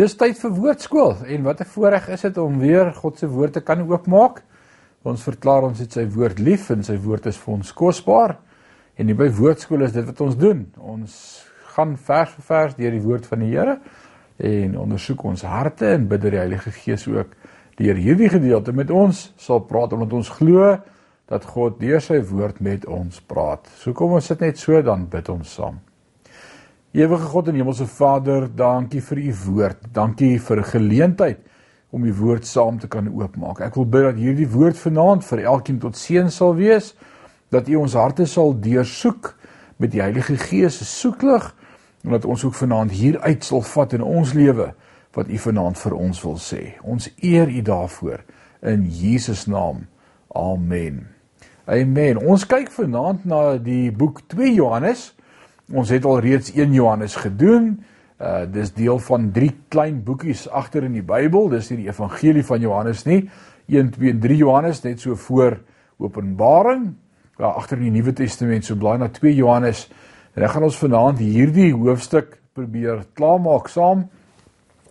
Dis tyd vir woordskool en wat 'n voorreg is dit om weer God se woord te kan oopmaak. Ons verklaar ons het sy woord lief en sy woord is vir ons kosbaar. En hier by woordskool is dit wat ons doen. Ons gaan vers vir vers deur die woord van die Here en ondersoek ons harte en bid dat die Heilige Gees ook deur hierdie gedeelte met ons sal praat omdat ons glo dat God deur sy woord met ons praat. So kom ons sit net so dan bid ons saam. Ewige God en Hemelse Vader, dankie vir u woord. Dankie vir 'n geleentheid om u woord saam te kan oopmaak. Ek wil bid dat hierdie woord vanaand vir elkeen tot seën sal wees, dat u ons harte sal deursoek met die Heilige Gees se soeklig en dat ons ook vanaand hieruit sal vat in ons lewe wat u vanaand vir ons wil sê. Ons eer u daarvoor in Jesus naam. Amen. Amen. Ons kyk vanaand na die boek 2 Johannes. Ons het al reeds 1 Johannes gedoen. Uh dis deel van drie klein boekies agter in die Bybel. Dis nie die evangelie van Johannes nie. 1, 2 en 3 Johannes net so voor Openbaring. Daar agter in die Nuwe Testament so blaai na 2 Johannes. En dan gaan ons vanaand hierdie hoofstuk probeer klaarmaak saam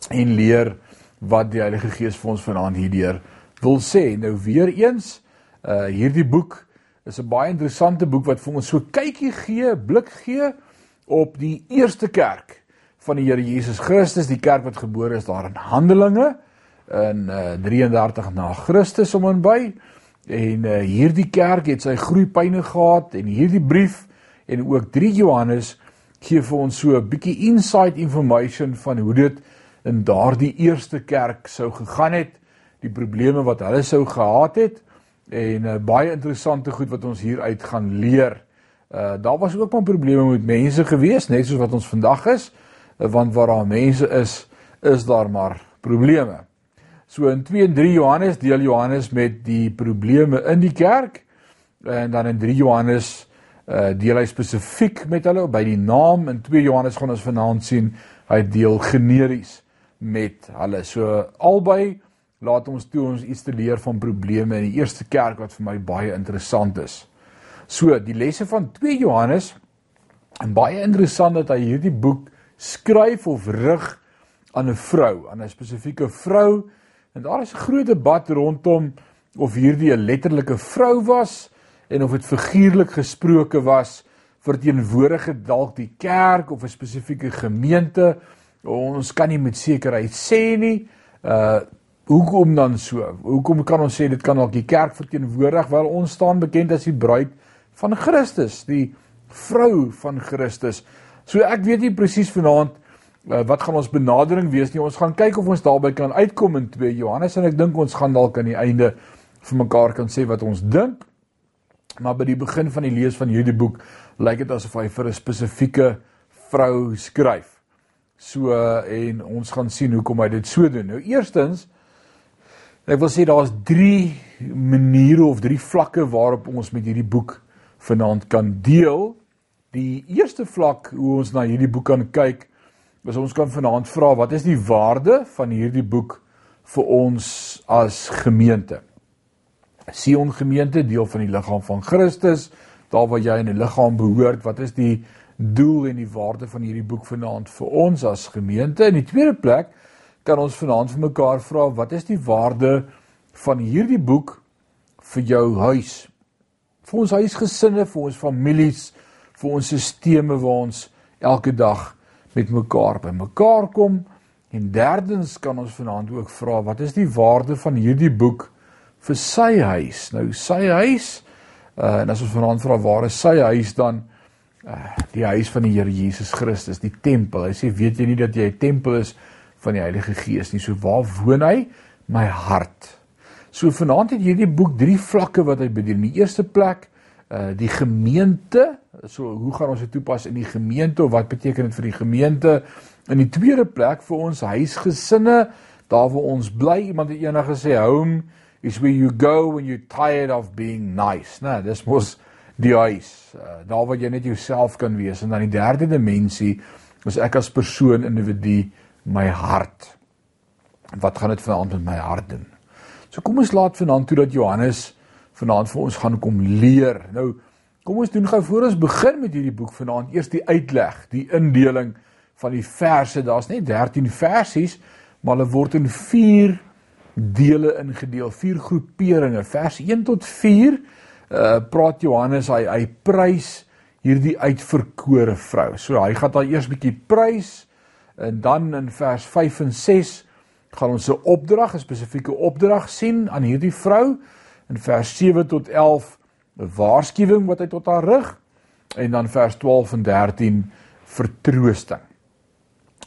en leer wat die Heilige Gees vir ons vanaand hierdeur wil sê. Nou weer eens, uh hierdie boek is 'n baie interessante boek wat vir ons so kykie gee, blik gee op die eerste kerk van die Here Jesus Christus, die kerk wat gebore is daar in Handelinge in uh, 33 na Christus om en by. En uh, hierdie kerk het sy groeipyne gehad en hierdie brief en ook 3 Johannes gee vir ons so 'n bietjie inside information van hoe dit in daardie eerste kerk sou gegaan het, die probleme wat hulle sou gehad het en uh, baie interessante goed wat ons hier uit gaan leer. Uh daar was ook maar probleme met mense gewees, net soos wat ons vandag is, uh, want waar daar mense is, is daar maar probleme. So in 2 en 3 Johannes deel Johannes met die probleme in die kerk en dan in 3 Johannes uh deel hy spesifiek met hulle by die naam in 2 Johannes gaan ons vanaand sien hy deel generies met hulle. So albei laat ons toe ons iets te leer van probleme in die eerste kerk wat vir my baie interessant is. So, die lesse van 2 Johannes en baie interessant dat hy hierdie boek skryf of rig aan 'n vrou, aan 'n spesifieke vrou. En daar is 'n groot debat rondom of hierdie 'n letterlike vrou was en of dit figuurlik gesproke was verteenwoordige dalk die kerk of 'n spesifieke gemeente. Ons kan nie met sekerheid sê nie. Uh hoekom dan so? Hoekom kan ons sê dit kan dalk die kerk verteenwoordig? Wel ons staan bekend as die bruid van Christus, die vrou van Christus. So ek weet nie presies vanaand uh, wat gaan ons benadering wees nie. Ons gaan kyk of ons daarby kan uitkom in 2 Johannes en ek dink ons gaan dalk aan die einde vir mekaar kan sê wat ons dink. Maar by die begin van die lees van hierdie boek lyk dit asof hy vir 'n spesifieke vrou skryf. So uh, en ons gaan sien hoekom hy dit so doen. Nou eerstens ek wil sê daar's 3 maniere of 3 vlakke waarop ons met hierdie boek vanaand kan deel. Die eerste vlak hoe ons na hierdie boek kan kyk, is ons kan vanaand vra wat is die waarde van hierdie boek vir ons as gemeente? Sion gemeente, deel van die liggaam van Christus, daar waar jy in 'n liggaam behoort, wat is die doel en die waarde van hierdie boek vanaand vir ons as gemeente? In die tweede plek kan ons vanaand vir mekaar vra wat is die waarde van hierdie boek vir jou huis, vir ons huisgesinne, vir ons families, vir ons sisteme waar ons elke dag met mekaar by mekaar kom. En derdens kan ons vanaand ook vra wat is die waarde van hierdie boek vir sy huis? Nou sy huis uh, en as ons vanaand vra waar is sy huis dan uh, die huis van die Here Jesus Christus, die tempel. Hy sê weet jy nie dat jy 'n tempel is van die Heilige Gees nie? So waar woon hy? My hart. So vanaand het hierdie boek drie vlakke wat hy bedien. In die eerste plek uh die gemeente, so hoe gaan ons dit toepas in die gemeente of wat beteken dit vir die gemeente? In die tweede plek vir ons huisgesinne, daar waar ons bly. Iemand het eendag gesê home is where you go when you're tired of being nice. Nou, dis mos die huis. Uh, daar waar jy net jouself kan wees. En dan die derde dimensie is ek as persoon individu my hart. Wat gaan dit vanaand met my hart doen? So kom ons laat vanaand toe dat Johannes vanaand vir ons gaan kom leer. Nou kom ons doen gou voor ons begin met hierdie boek vanaand eers die uitleg, die indeling van die verse. Daar's net 13 versies, maar hulle word in 4 dele ingedeel, vier groeperinge. Vers 1 tot 4 uh praat Johannes hy hy prys hierdie uitverkore vrou. So hy gaan haar eers bietjie prys en dan in vers 5 en 6 gaan ons 'n opdrag, 'n spesifieke opdrag sien aan hierdie vrou. In vers 7 tot 11 'n waarskuwing wat hy tot haar rig en dan vers 12 en 13 vertroosting.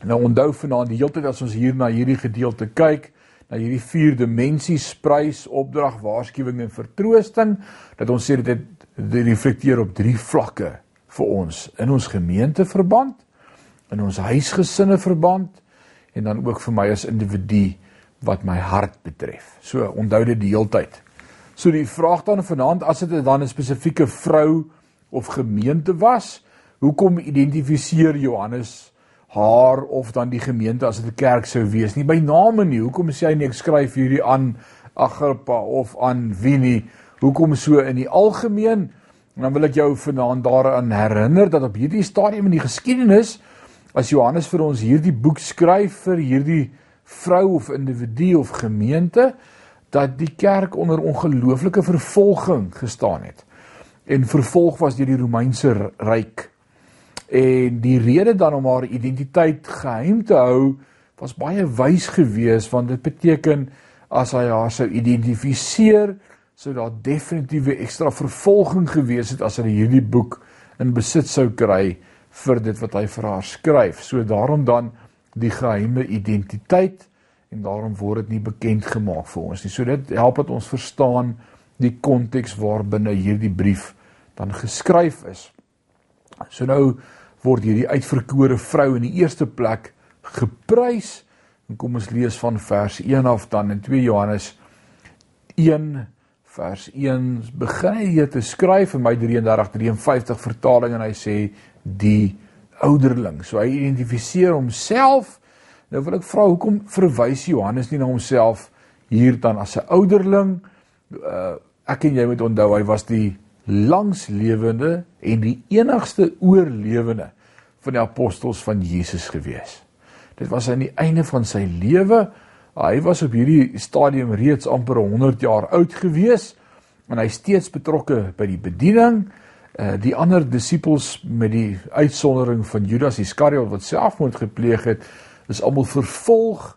Nou onthou vanaand die hele tyd as ons hier na hierdie gedeelte kyk, na hierdie vier dimensies prys, opdrag, waarskuwing en vertroosting, dat ons sê dit dit reflekteer op drie vlakke vir ons in ons gemeenteverband, in ons huisgesinne verband en dan ook vir my as individu wat my hart betref. So onthou dit die hele tyd. So die vraag dan vanaand as dit dan 'n spesifieke vrou of gemeente was, hoekom identifiseer Johannes haar of dan die gemeente as dit 'n kerk sou wees nie by name nie. Hoekom sê hy nie ek skryf hierdie aan Agrippa of aan wie nie? Hoekom so in die algemeen? En dan wil ek jou vanaand daaraan herinner dat op hierdie stadium in die geskiedenis as Johannes vir ons hierdie boek skryf vir hierdie vrou of individu of gemeente dat die kerk onder ongelooflike vervolging gestaan het. En vervolg was deur die Romeinse ryk En die rede dan om haar identiteit geheim te hou was baie wys geweest want dit beteken as hy haar sou identifiseer sou daar definitiewe ekstra vervolging gewees het as hy hierdie boek in besit sou kry vir dit wat hy vir haar skryf. So daarom dan die geheime identiteit en daarom word dit nie bekend gemaak vir ons nie. So dit help dat ons verstaan die konteks waarbinne hierdie brief dan geskryf is. So nou word hierdie uitverkore vrou in die eerste plek geprys. En kom ons lees van vers 1 af dan in 2 Johannes 1 vers 1 begin hy te skryf in my 3353 vertaling en hy sê die ouderling. So hy identifiseer homself. Nou wil ek vra hoekom verwys Johannes nie na homself hier dan as 'n ouderling? Uh, ek en jy moet onthou hy was die langslewende en die enigste oorlewende van die apostels van Jesus gewees. Dit was aan die einde van sy lewe. Hy was op hierdie stadium reeds amper 100 jaar oud gewees en hy steeds betrokke by die bediening. Uh die ander disippels met die uitsondering van Judas Iskariot wat selfmoord gepleeg het, is almal vervolg.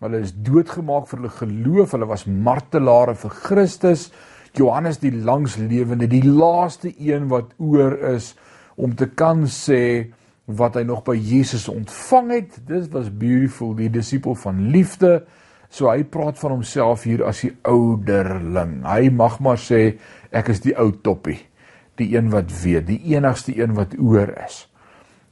Hulle is doodgemaak vir hulle geloof. Hulle was martelare vir Christus. Johannes die langslewende, die laaste een wat oor is om te kan sê wat hy nog by Jesus ontvang het. Dit was beautiful, die disipel van liefde. So hy praat van homself hier as die ouderling. Hy mag maar sê ek is die ou toppie, die een wat weet, die enigste een wat oor is.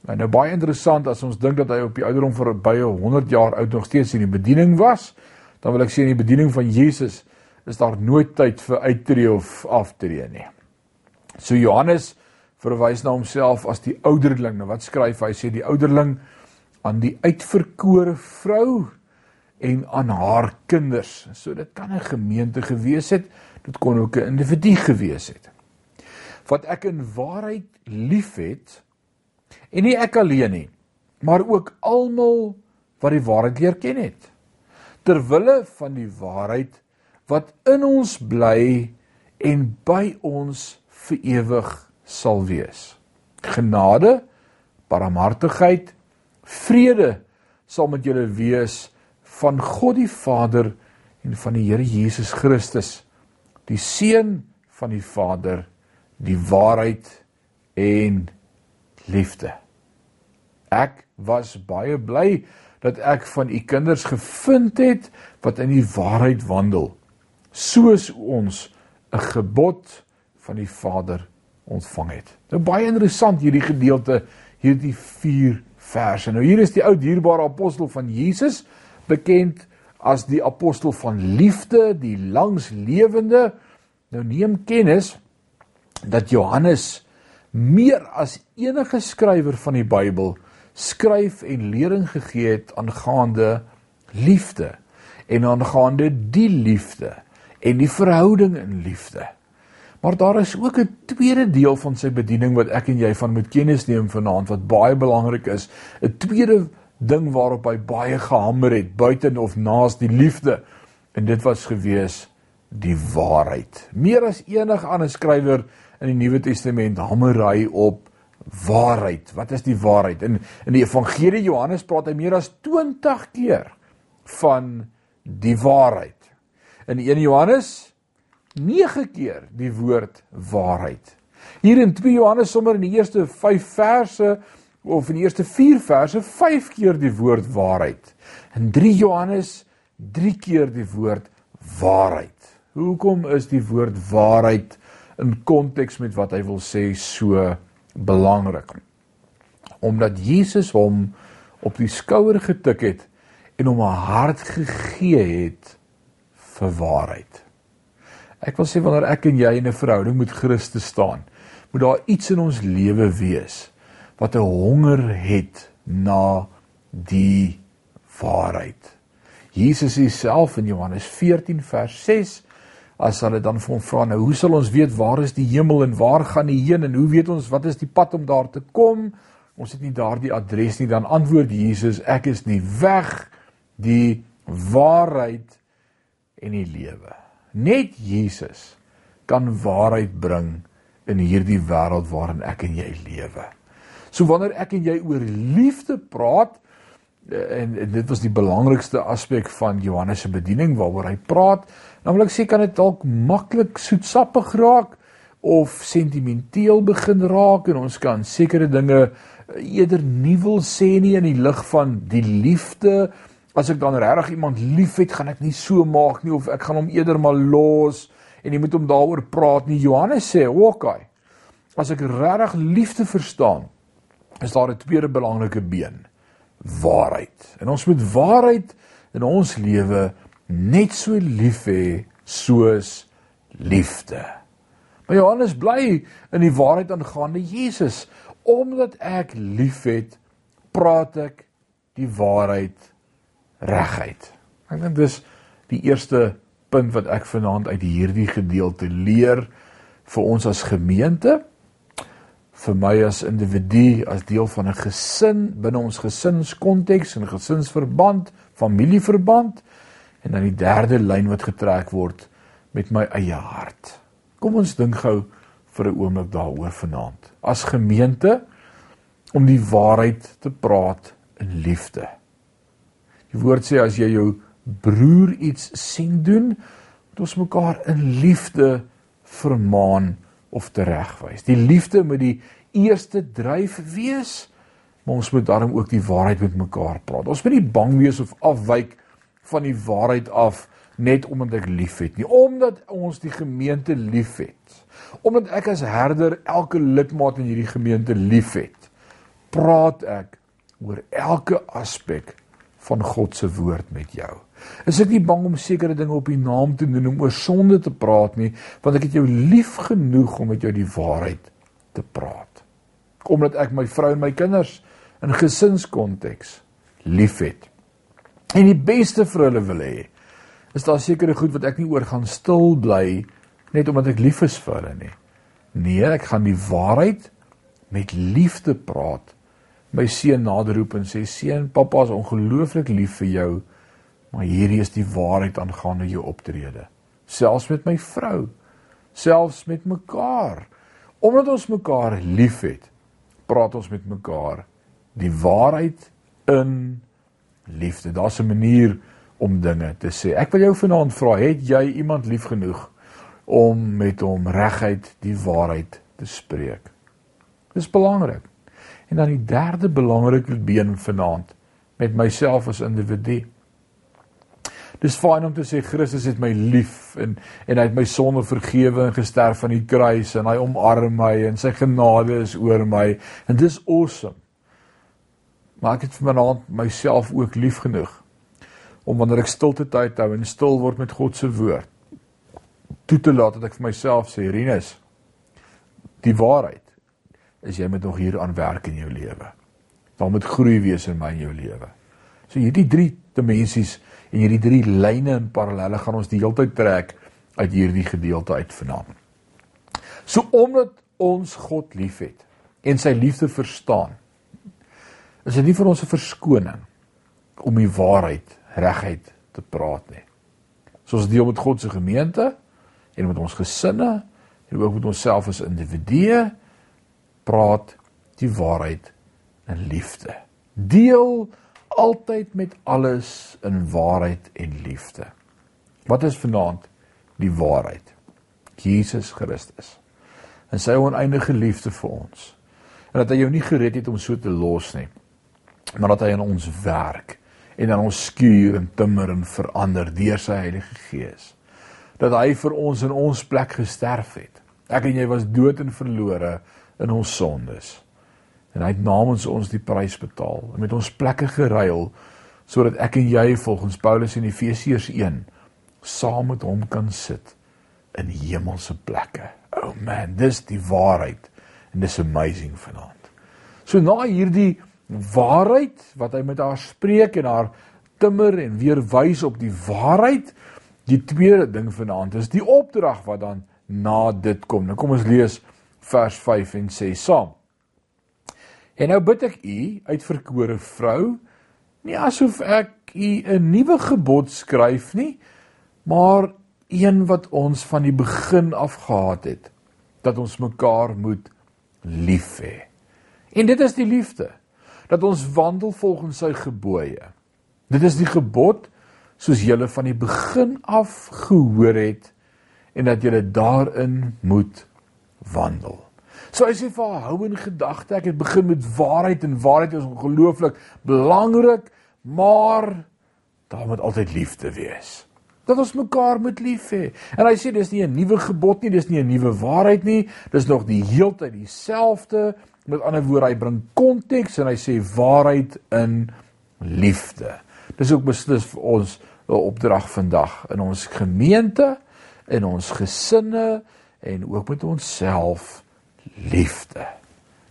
En nou baie interessant as ons dink dat hy op die ouderdom van baie 100 jaar oud nog steeds in die bediening was, dan wil ek sê in die bediening van Jesus is daar nooit tyd vir uittreë of aftree nie. So Johannes verwys na homself as die ouderling. Nou wat skryf hy? Sê die ouderling aan die uitverkore vrou en aan haar kinders. So dit kan 'n gemeente gewees het, dit kon ook 'n individu gewees het. Wat ek in waarheid liefhet en nie ek alleen nie, maar ook almal wat die waarheid leer ken het. Terwille van die waarheid wat in ons bly en by ons vir ewig sal wees. Genade, barmhartigheid, vrede sal met julle wees van God die Vader en van die Here Jesus Christus, die seun van die Vader, die waarheid en liefde. Ek was baie bly dat ek van u kinders gevind het wat in die waarheid wandel soos ons 'n gebod van die Vader ontvang het. Nou baie interessant hierdie gedeelte, hierdie 4 verse. Nou hier is die ou dierbare apostel van Jesus, bekend as die apostel van liefde, die langslewende. Nou neem kennis dat Johannes meer as enige skrywer van die Bybel skryf en lering gegee het aangaande liefde en aangaande die liefde en die verhouding in liefde. Maar daar is ook 'n tweede deel van sy bediening wat ek en jy van moet kennis neem vanaand wat baie belangrik is. 'n Tweede ding waarop hy baie gehamer het, buiten of naas die liefde. En dit was gewees die waarheid. Meer as enige ander skrywer in die Nuwe Testament hamer hy op waarheid. Wat is die waarheid? In in die Evangelie Johannes praat hy meer as 20 keer van die waarheid. In 1 Johannes 9 keer die woord waarheid. Hier in 2 Johannes sommer in die eerste 5 verse of in die eerste 4 verse 5 keer die woord waarheid. In 3 Johannes 3 keer die woord waarheid. Hoekom is die woord waarheid in konteks met wat hy wil sê so belangrik? Omdat Jesus hom op die skouer getik het en hom 'n hart gegee het vir waarheid. Ek wil sê wanneer ek en jy in 'n verhouding met Christus staan, moet daar iets in ons lewe wees wat 'n honger het na die waarheid. Jesus self in Johannes 14 vers 6 as hulle dan vir hom vra nou hoe sal ons weet waar is die hemel en waar gaan die heen en hoe weet ons wat is die pad om daar te kom? Ons het nie daardie adres nie dan antwoord Jesus ek is die weg die waarheid en die lewe. Net Jesus kan waarheid bring in hierdie wêreld waarin ek en jy lewe. So wanneer ek en jy oor liefde praat en, en dit was die belangrikste aspek van Johannes se bediening waaroor hy praat. Naamlik sê kan dit dalk maklik soetsappig raak of sentimenteel begin raak en ons kan sekere dinge eh, eerder nie wil sê nie in die lig van die liefde. As ek dan regtig iemand liefhet, gaan ek nie so maak nie of ek gaan hom eerder maar los en jy moet hom daaroor praat nie. Johannes sê, "Oké. As ek regtig liefde verstaan, is daar 'n tweede belangrike been." Waarheid. En ons moet waarheid in ons lewe net so lief hê soos liefde. Maar Johannes bly in die waarheid aangaande Jesus omdat ek liefhet, praat ek die waarheid reguit. Ek dink dis die eerste punt wat ek vanaand uit hierdie gedeelte leer vir ons as gemeente vir my as individu as deel van 'n gesin binne ons gesinskonteks en gesinsverband, familieverband en dan die derde lyn wat getrek word met my eie hart. Kom ons dink gou vir 'n oomblik daaroor vanaand. As gemeente om die waarheid te praat in liefde. Die woord sê as jy jou broer iets sien doen, moet ons mekaar in liefde vermaan of teregwys. Die liefde moet die eerste dryf wees, maar ons moet daarom ook die waarheid met mekaar praat. Ons moet nie bang wees of afwyk van die waarheid af net omdat ek liefhet nie, omdat ons die gemeente liefhet. Omdat ek as herder elke lidmaat in hierdie gemeente liefhet, praat ek oor elke aspek van God se woord met jou. Is ek nie bang om sekere dinge op U naam te doen om oor sonde te praat nie, want ek het jou lief genoeg om met jou die waarheid te praat. Omdat ek my vrou en my kinders in gesinskonteks liefhet. En die beste vir hulle wil hê. Is daar sekere goed wat ek nie oor gaan stil bly net omdat ek lief is vir hulle nie. Nee, ek gaan die waarheid met liefde praat my seun naderroep en sê seun, pappa is ongelooflik lief vir jou, maar hierdie is die waarheid aangaande jou optrede. Selfs met my vrou, selfs met mekaar. Omdat ons mekaar liefhet, praat ons met mekaar die waarheid in liefde. Daar's 'n manier om dinge te sê. Ek wil jou vanaand vra, het jy iemand lief genoeg om met hom reguit die waarheid te spreek? Dis belangrik. En dan die derde belangrike been vanaand met myself as individu. Dis fyn om te sê Christus het my lief en en hy het my sonde vergewe en gesterf aan die kruis en hy omarm my en sy genade is oor my en dis awesome. Maar ek het vanaand myself ook lief genoeg om wanneer ek stilte tyd hou en stil word met God se woord toe te laat dat ek vir myself sê Rinus die waarheid is jy moet nog hier aan werk in jou lewe. Daar moet groei wees in my en jou lewe. So hierdie drie dimensies en hierdie drie lyne in parallelle gaan ons die hele tyd trek uit hierdie gedeelte uit vanaand. So omdat ons God liefhet en sy liefde verstaan, is dit nie vir ons 'n verskoning om die waarheid reguit te praat nie. So ons deel met God se gemeente en met ons gesinne en ook met onsself as individue praat die waarheid in liefde. Deel altyd met alles in waarheid en liefde. Wat is vanaand die waarheid? Jesus Christus. En sy oneindige liefde vir ons. En dat hy jou nie gered het om so te los nie, maar dat hy in ons werk en dan ons skuur en timmer en verander deur sy Heilige Gees. Dat hy vir ons in ons plek gesterf het. Ek en jy was dood en verlore in ons sondes en hy het namens ons die prys betaal en met ons plekke geruil sodat ek en jy volgens Paulus in Efesiërs 1 saam met hom kan sit in hemelse plekke. Oh man, dis die waarheid en dis amazing vanaand. So na hierdie waarheid wat hy met haar spreek en haar timmer en weer wys op die waarheid, die tweede ding vanaand is die opdrag wat dan na dit kom. Nou kom ons lees vers 5 en 6 saam. En nou bid ek u uitverkore vrou, nie asof ek u 'n nuwe gebod skryf nie, maar een wat ons van die begin af gehad het, dat ons mekaar moet lief hê. En dit is die liefde, dat ons wandel volgens sy gebooie. Dit is die gebod soos julle van die begin af gehoor het en dat julle daarin moet wandel. So hy sê vir hou in gedagte, ek het begin met waarheid en waarheid is ongelooflik belangrik, maar daar moet altyd liefde wees. Dat ons mekaar moet lief hê. En hy sê dis nie 'n nuwe gebod nie, dis nie 'n nuwe waarheid nie, dis nog die heeltyd dieselfde. Met ander woorde, hy bring konteks en hy sê waarheid in liefde. Dis ook beslis vir ons 'n opdrag vandag in ons gemeente, in ons gesinne en ook met onsself liefde.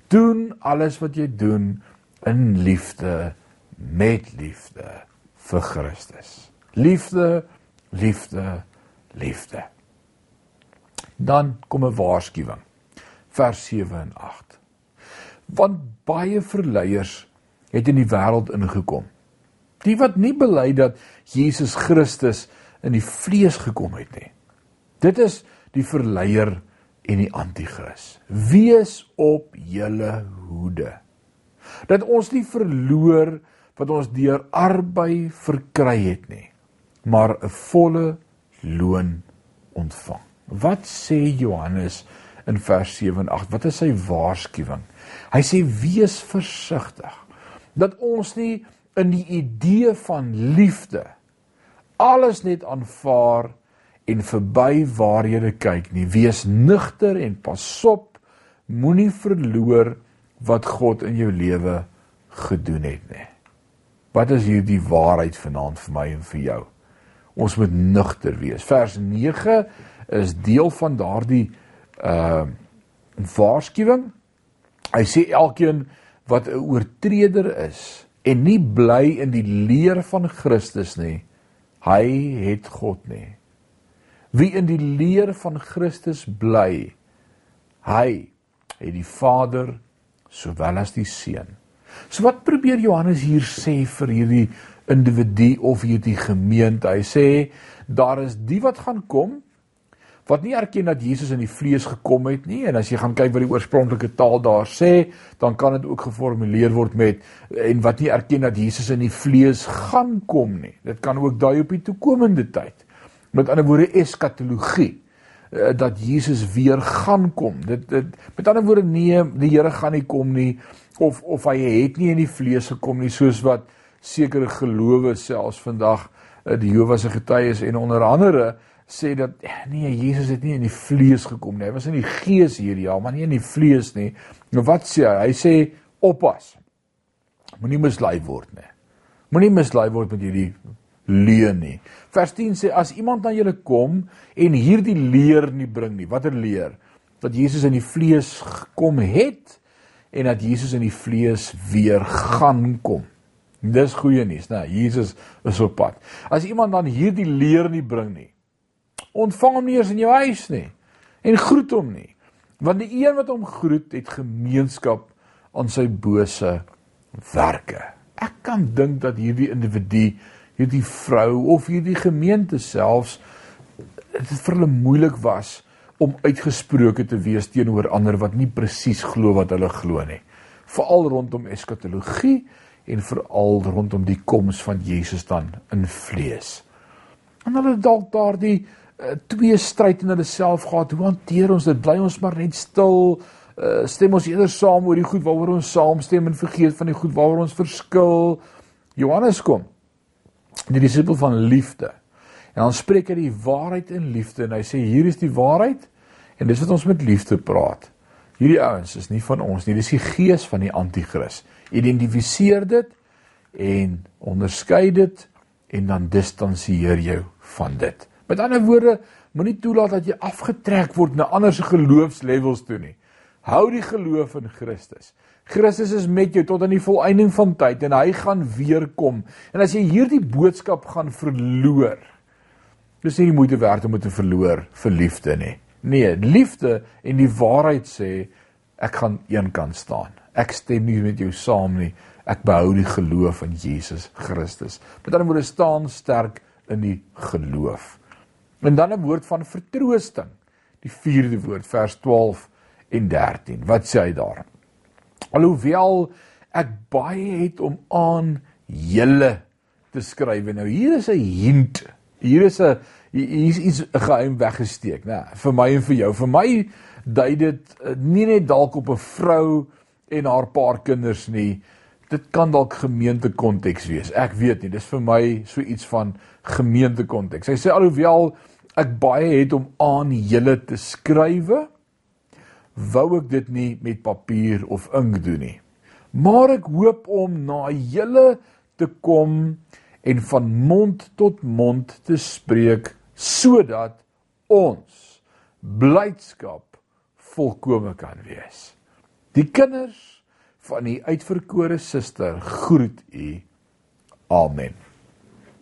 Doen alles wat jy doen in liefde met liefde vir Christus. Liefde, liefde, liefde. Dan kom 'n waarskuwing. Vers 7 en 8. Want baie verleiers het in die wêreld ingekom. Die wat nie bely dat Jesus Christus in die vlees gekom het nie. Dit is die verleier en die anti-kris. Wees op julle hoede. Dat ons nie verloor wat ons deur arbei verkry het nie, maar 'n volle loon ontvang. Wat sê Johannes in vers 7 en 8? Wat is sy waarskuwing? Hy sê wees versigtig dat ons nie in die idee van liefde alles net aanvaar en verby waar jy kyk nie. Wees nugter en pasop. Moenie verloor wat God in jou lewe gedoen het nie. Wat is hierdie waarheid vanaand vir my en vir jou? Ons moet nugter wees. Vers 9 is deel van daardie uh waarskuwing. Hy sê elkeen wat 'n oortreder is en nie bly in die leer van Christus nie, hy het God nie. Wie in die leer van Christus bly, hy het die Vader sowel as die Seun. So wat probeer Johannes hier sê vir hierdie individu of hierdie gemeente? Hy sê daar is die wat gaan kom wat nie erken dat Jesus in die vlees gekom het nie en as jy gaan kyk wat die oorspronklike taal daar sê, dan kan dit ook geformuleer word met en wat nie erken dat Jesus in die vlees gaan kom nie. Dit kan ook daai op die toekomende tyd. Met ander woorde eskatologie uh, dat Jesus weer gaan kom. Dit dit met ander woorde nee, die Here gaan nie kom nie of of hy het nie in die vlees gekom nie soos wat sekere gelowe selfs vandag uh, die Jehova se getuies en onder andere sê dat nee, Jesus het nie in die vlees gekom nie. Hy was in die gees hier ja, maar nie in die vlees nie. Nou wat sê hy? Hy sê oppas. Moenie mislei word nie. Moenie mislei word met hierdie leuen nie. Vers 10 sê as iemand na julle kom en hierdie leer nie bring nie, watter leer? Dat Jesus in die vlees gekom het en dat Jesus in die vlees weer gaan kom. Dis goeie nuus, né? Jesus is op pad. As iemand dan hierdie leer nie bring nie, ontvang hom nie eens in jou huis nie en groet hom nie Want die een wat hom groet, het gemeenskap aan sy bose werke. Ek kan dink dat hierdie individu, hierdie vrou of hierdie gemeente selfs dit vir hulle moeilik was om uitgesproke te wees teenoor ander wat nie presies glo wat hulle glo nie. Veral rondom eskatologie en veral rondom die koms van Jesus dan in vlees. En hulle dalk daardie uh, twee stryd in hulle self gehad. Hoe hanteer ons dit? Bly ons maar net stil? Uh, stem ons eerder saam oor die goed waaroor ons saamstem en vergeet van die goed waaroor ons verskil? Johannes kom. Die disipel van liefde. En dan spreek hy die waarheid in liefde en hy sê hier is die waarheid en dis wat ons met liefde praat. Hierdie ouens is nie van ons nie, dis die gees van die anti-kris. Identifiseer dit en onderskei dit en dan distansieer jou van dit. Met ander woorde, moenie toelaat dat jy afgetrek word na ander se geloofslevels toe nie. Hou die geloof in Christus. Christus is met jou tot aan die volëinding van tyd en hy gaan weer kom. En as jy hierdie boodskap gaan verloor, Dis nie die moeite werd om te verloor vir liefde nie. Nee, liefde en die waarheid sê ek gaan een kant staan. Ek stem nie met jou saam nie. Ek behou die geloof in Jesus Christus. Met ander woorde staan sterk in die geloof. En dan 'n woord van vertroosting. Die vierde woord vers 12 en 13. Wat sê hy daar? Alhoewel ek baie het om aan julle te skryf. Nou hier is 'n hint Hier is 'n hier's iets geheim weggesteek, né? Vir my en vir jou. Vir my dui dit eh, nie net dalk op 'n vrou en haar paar kinders nie. Dit kan dalk gemeente konteks wees. Ek weet nie. Dis vir my so iets van gemeente konteks. Hy sê alhoewel ek baie het om aan julle te skrywe, wou ek dit nie met papier of ink doen nie. Maar ek hoop om na julle te kom en van mond tot mond te spreek sodat ons blydskap volkome kan wees. Die kinders van die uitverkore suster groet u. Amen.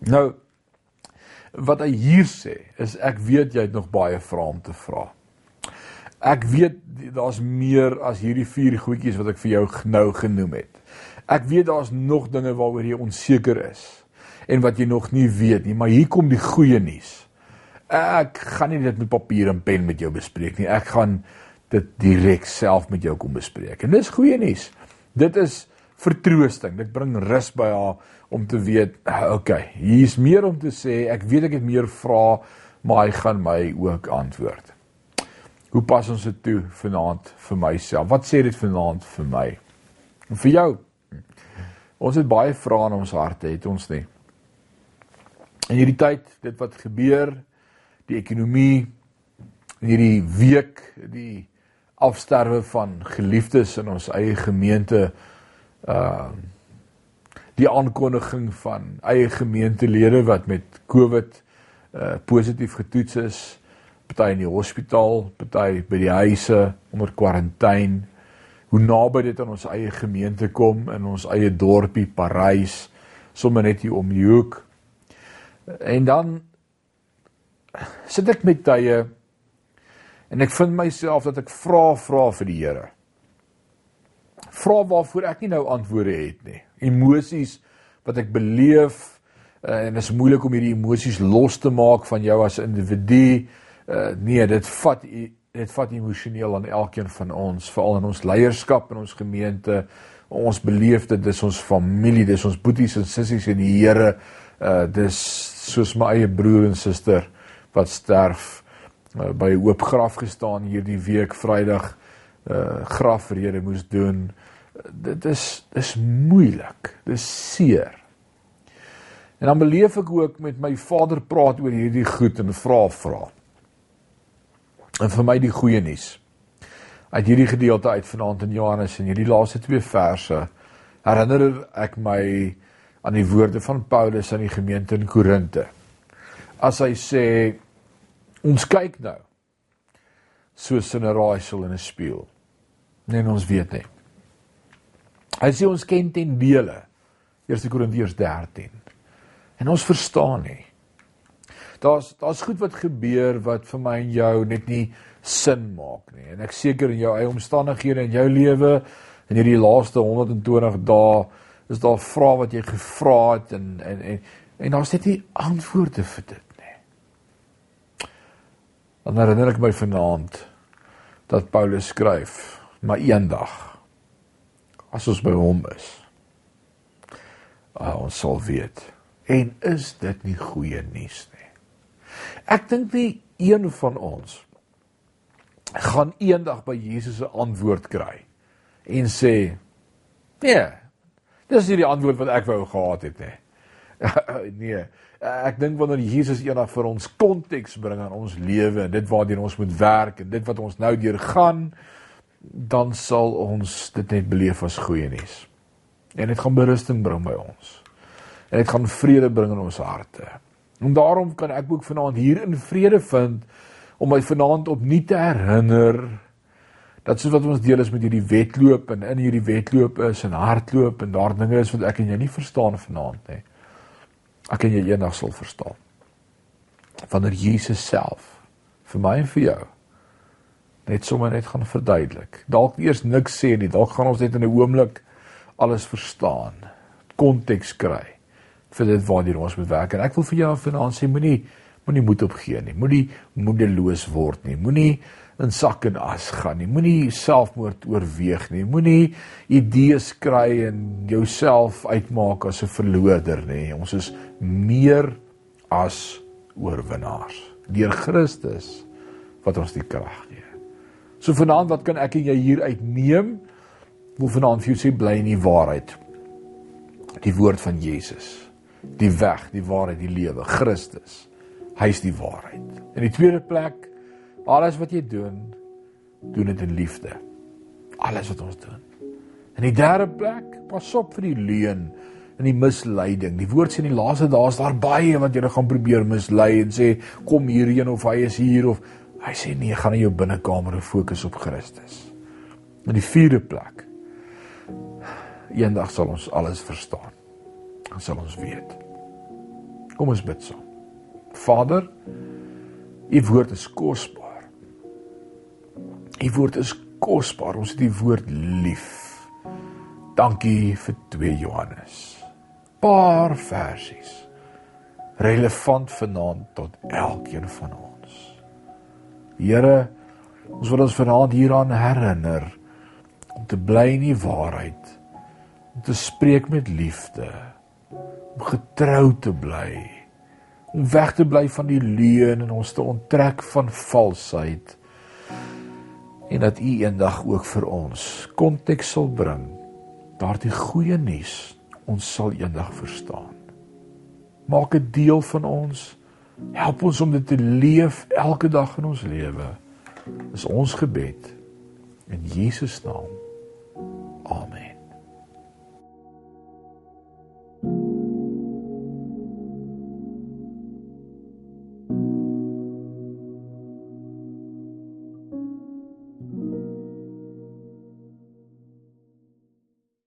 Nou wat hy hier sê is ek weet jy het nog baie vrae om te vra. Ek weet daar's meer as hierdie vier goedjies wat ek vir jou nou genoem het. Ek weet daar's nog dinge waaroor jy onseker is en wat jy nog nie weet nie, maar hier kom die goeie nuus. Ek gaan nie dit met papier en pen met jou bespreek nie. Ek gaan dit direk self met jou kom bespreek. En dis goeie nuus. Dit is vertroosting. Dit bring rus by haar om te weet, okay, hier's meer om te sê. Ek weet ek het meer vrae, maar hy gaan my ook antwoord. Hoe pas ons dit toe vanaand vir myself? Wat sê dit vanaand vir my? En vir jou? Ons het baie vrae in ons harte, het ons nie? in hierdie tyd dit wat gebeur die ekonomie in hierdie week die afsterwe van geliefdes in ons eie gemeente uh die aankondiging van eie gemeentelede wat met COVID uh positief getoets is party in die hospitaal party by die huise onder kwarantyne hoe naby dit aan ons eie gemeente kom in ons eie dorpie Parys sommer net hier om die hoek En dan sit ek met tye en ek vind myself dat ek vra vra vir die Here. Vra waarvoor ek nie nou antwoorde het nie. Emosies wat ek beleef uh, en dit is moeilik om hierdie emosies los te maak van jou as individu. Uh, nee, dit vat dit vat emosioneel aan elkeen van ons, veral in ons leierskap in ons gemeente. Ons beleef dit, dis ons familie, dis ons boeties en sissies in die Here. Uh dis soos my eie broer en suster wat sterf uh, by 'n oop graf gestaan hierdie week Vrydag uh grafrede moes doen. Dit is dis moeilik. Dis seer. En dan beleef ek ook met my vader praat oor hierdie goed en vra vra. En vir my die goeie nuus. Uit hierdie gedeelte uit vanaand in Johannes en hierdie laaste twee verse herinner ek my aan die woorde van Paulus aan die gemeente in Korinte. As hy sê ons kyk nou soos in 'n raaisel in 'n spieël. Nee, ons weet nie. Hy sê ons ken ten dele. 1 Korintiërs 13. En ons verstaan nie. Daar's daar's goed wat gebeur wat vir my en jou net nie sin maak nie. En ek seker in jou eie omstandighede in jou lewe in hierdie laaste 120 dae is daar vrae wat jy gevra het en en en en daar's net nie antwoorde vir dit nie. Dan herinner ek my vanaand dat Paulus skryf, maar eendag as ons by hom is, ah, ons sal weet. En is dit nie goeie nuus nie? Ek dink nie een van ons gaan eendag by Jesus 'n antwoord kry en sê, "Nee, dis nie die antwoord wat ek wou gehad het nie." nee, ek dink wanneer Jesus eendag vir ons konteks bring aan ons lewe en dit waartoe ons moet werk en dit wat ons nou deur gaan, dan sal ons dit net beleef as goeie nuus. En dit gaan berusting bring by ons. En dit gaan vrede bring in ons harte. En daarom kan ek ook vanaand hier in vrede vind om my vanaand opnuut te herinner dat soos wat ons deel is met hierdie wedloop en in hierdie wedloop is en hardloop en daar dinge is wat ek en jy nie verstaan vanaand nie. Ek en jy eendag sal verstaan. Wanneer Jesus self vir my en vir jou net sommer net gaan verduidelik. Dalk eers niks sê nie, dalk gaan ons net in 'n oomblik alles verstaan, konteks kry vir dit waartoe ons moet werk. En ek wil vir jou vanaand sê moenie moenie moed opgee nie. Moenie moedeloos word nie. Moenie in sak en as gaan nie. Moenie selfmoord oorweeg nie. Moenie idees kry en jouself uitmaak as 'n verloder nie. Ons is meer as oorwinnaars deur Christus wat ons die krag gee. So vanaand wat kan ek en jy hier uitneem? Wil vanaand vir jou sê bly in die waarheid. Die woord van Jesus. Die weg, die waarheid, die lewe, Christus. Hy is die waarheid. In die tweede plek Alles wat jy doen, doen dit in liefde. Alles wat ons doen. In die derde plek, pas op vir die leuen en die misleiding. Die woord sê in die laaste dae is daar baie wat julle gaan probeer mislei en sê kom hierheen of hy is hier of hy sê nee, gaan in jou binnekamer en fokus op Christus. In die vierde plek. Eendag sal ons alles verstaan. Dan sal ons weet. Kom ons bid saam. Vader, u woord is kosbaar. U woord is kosbaar. Ons het die woord lief. Dankie vir 2 Johannes. Paar versies. Relevant vanaand tot elkeen van ons. Here, ons wil ons vanaand hieraan herinner om te bly in die waarheid. Om te spreek met liefde. Om getrou te bly. Om weg te bly van die leuen en ons te onttrek van valsheid en dat u eendag ook vir ons konteks sal bring. Daardie goeie nuus ons sal eendag verstaan. Maak dit deel van ons. Help ons om dit te leef elke dag in ons lewe. Is ons gebed in Jesus naam. Amen.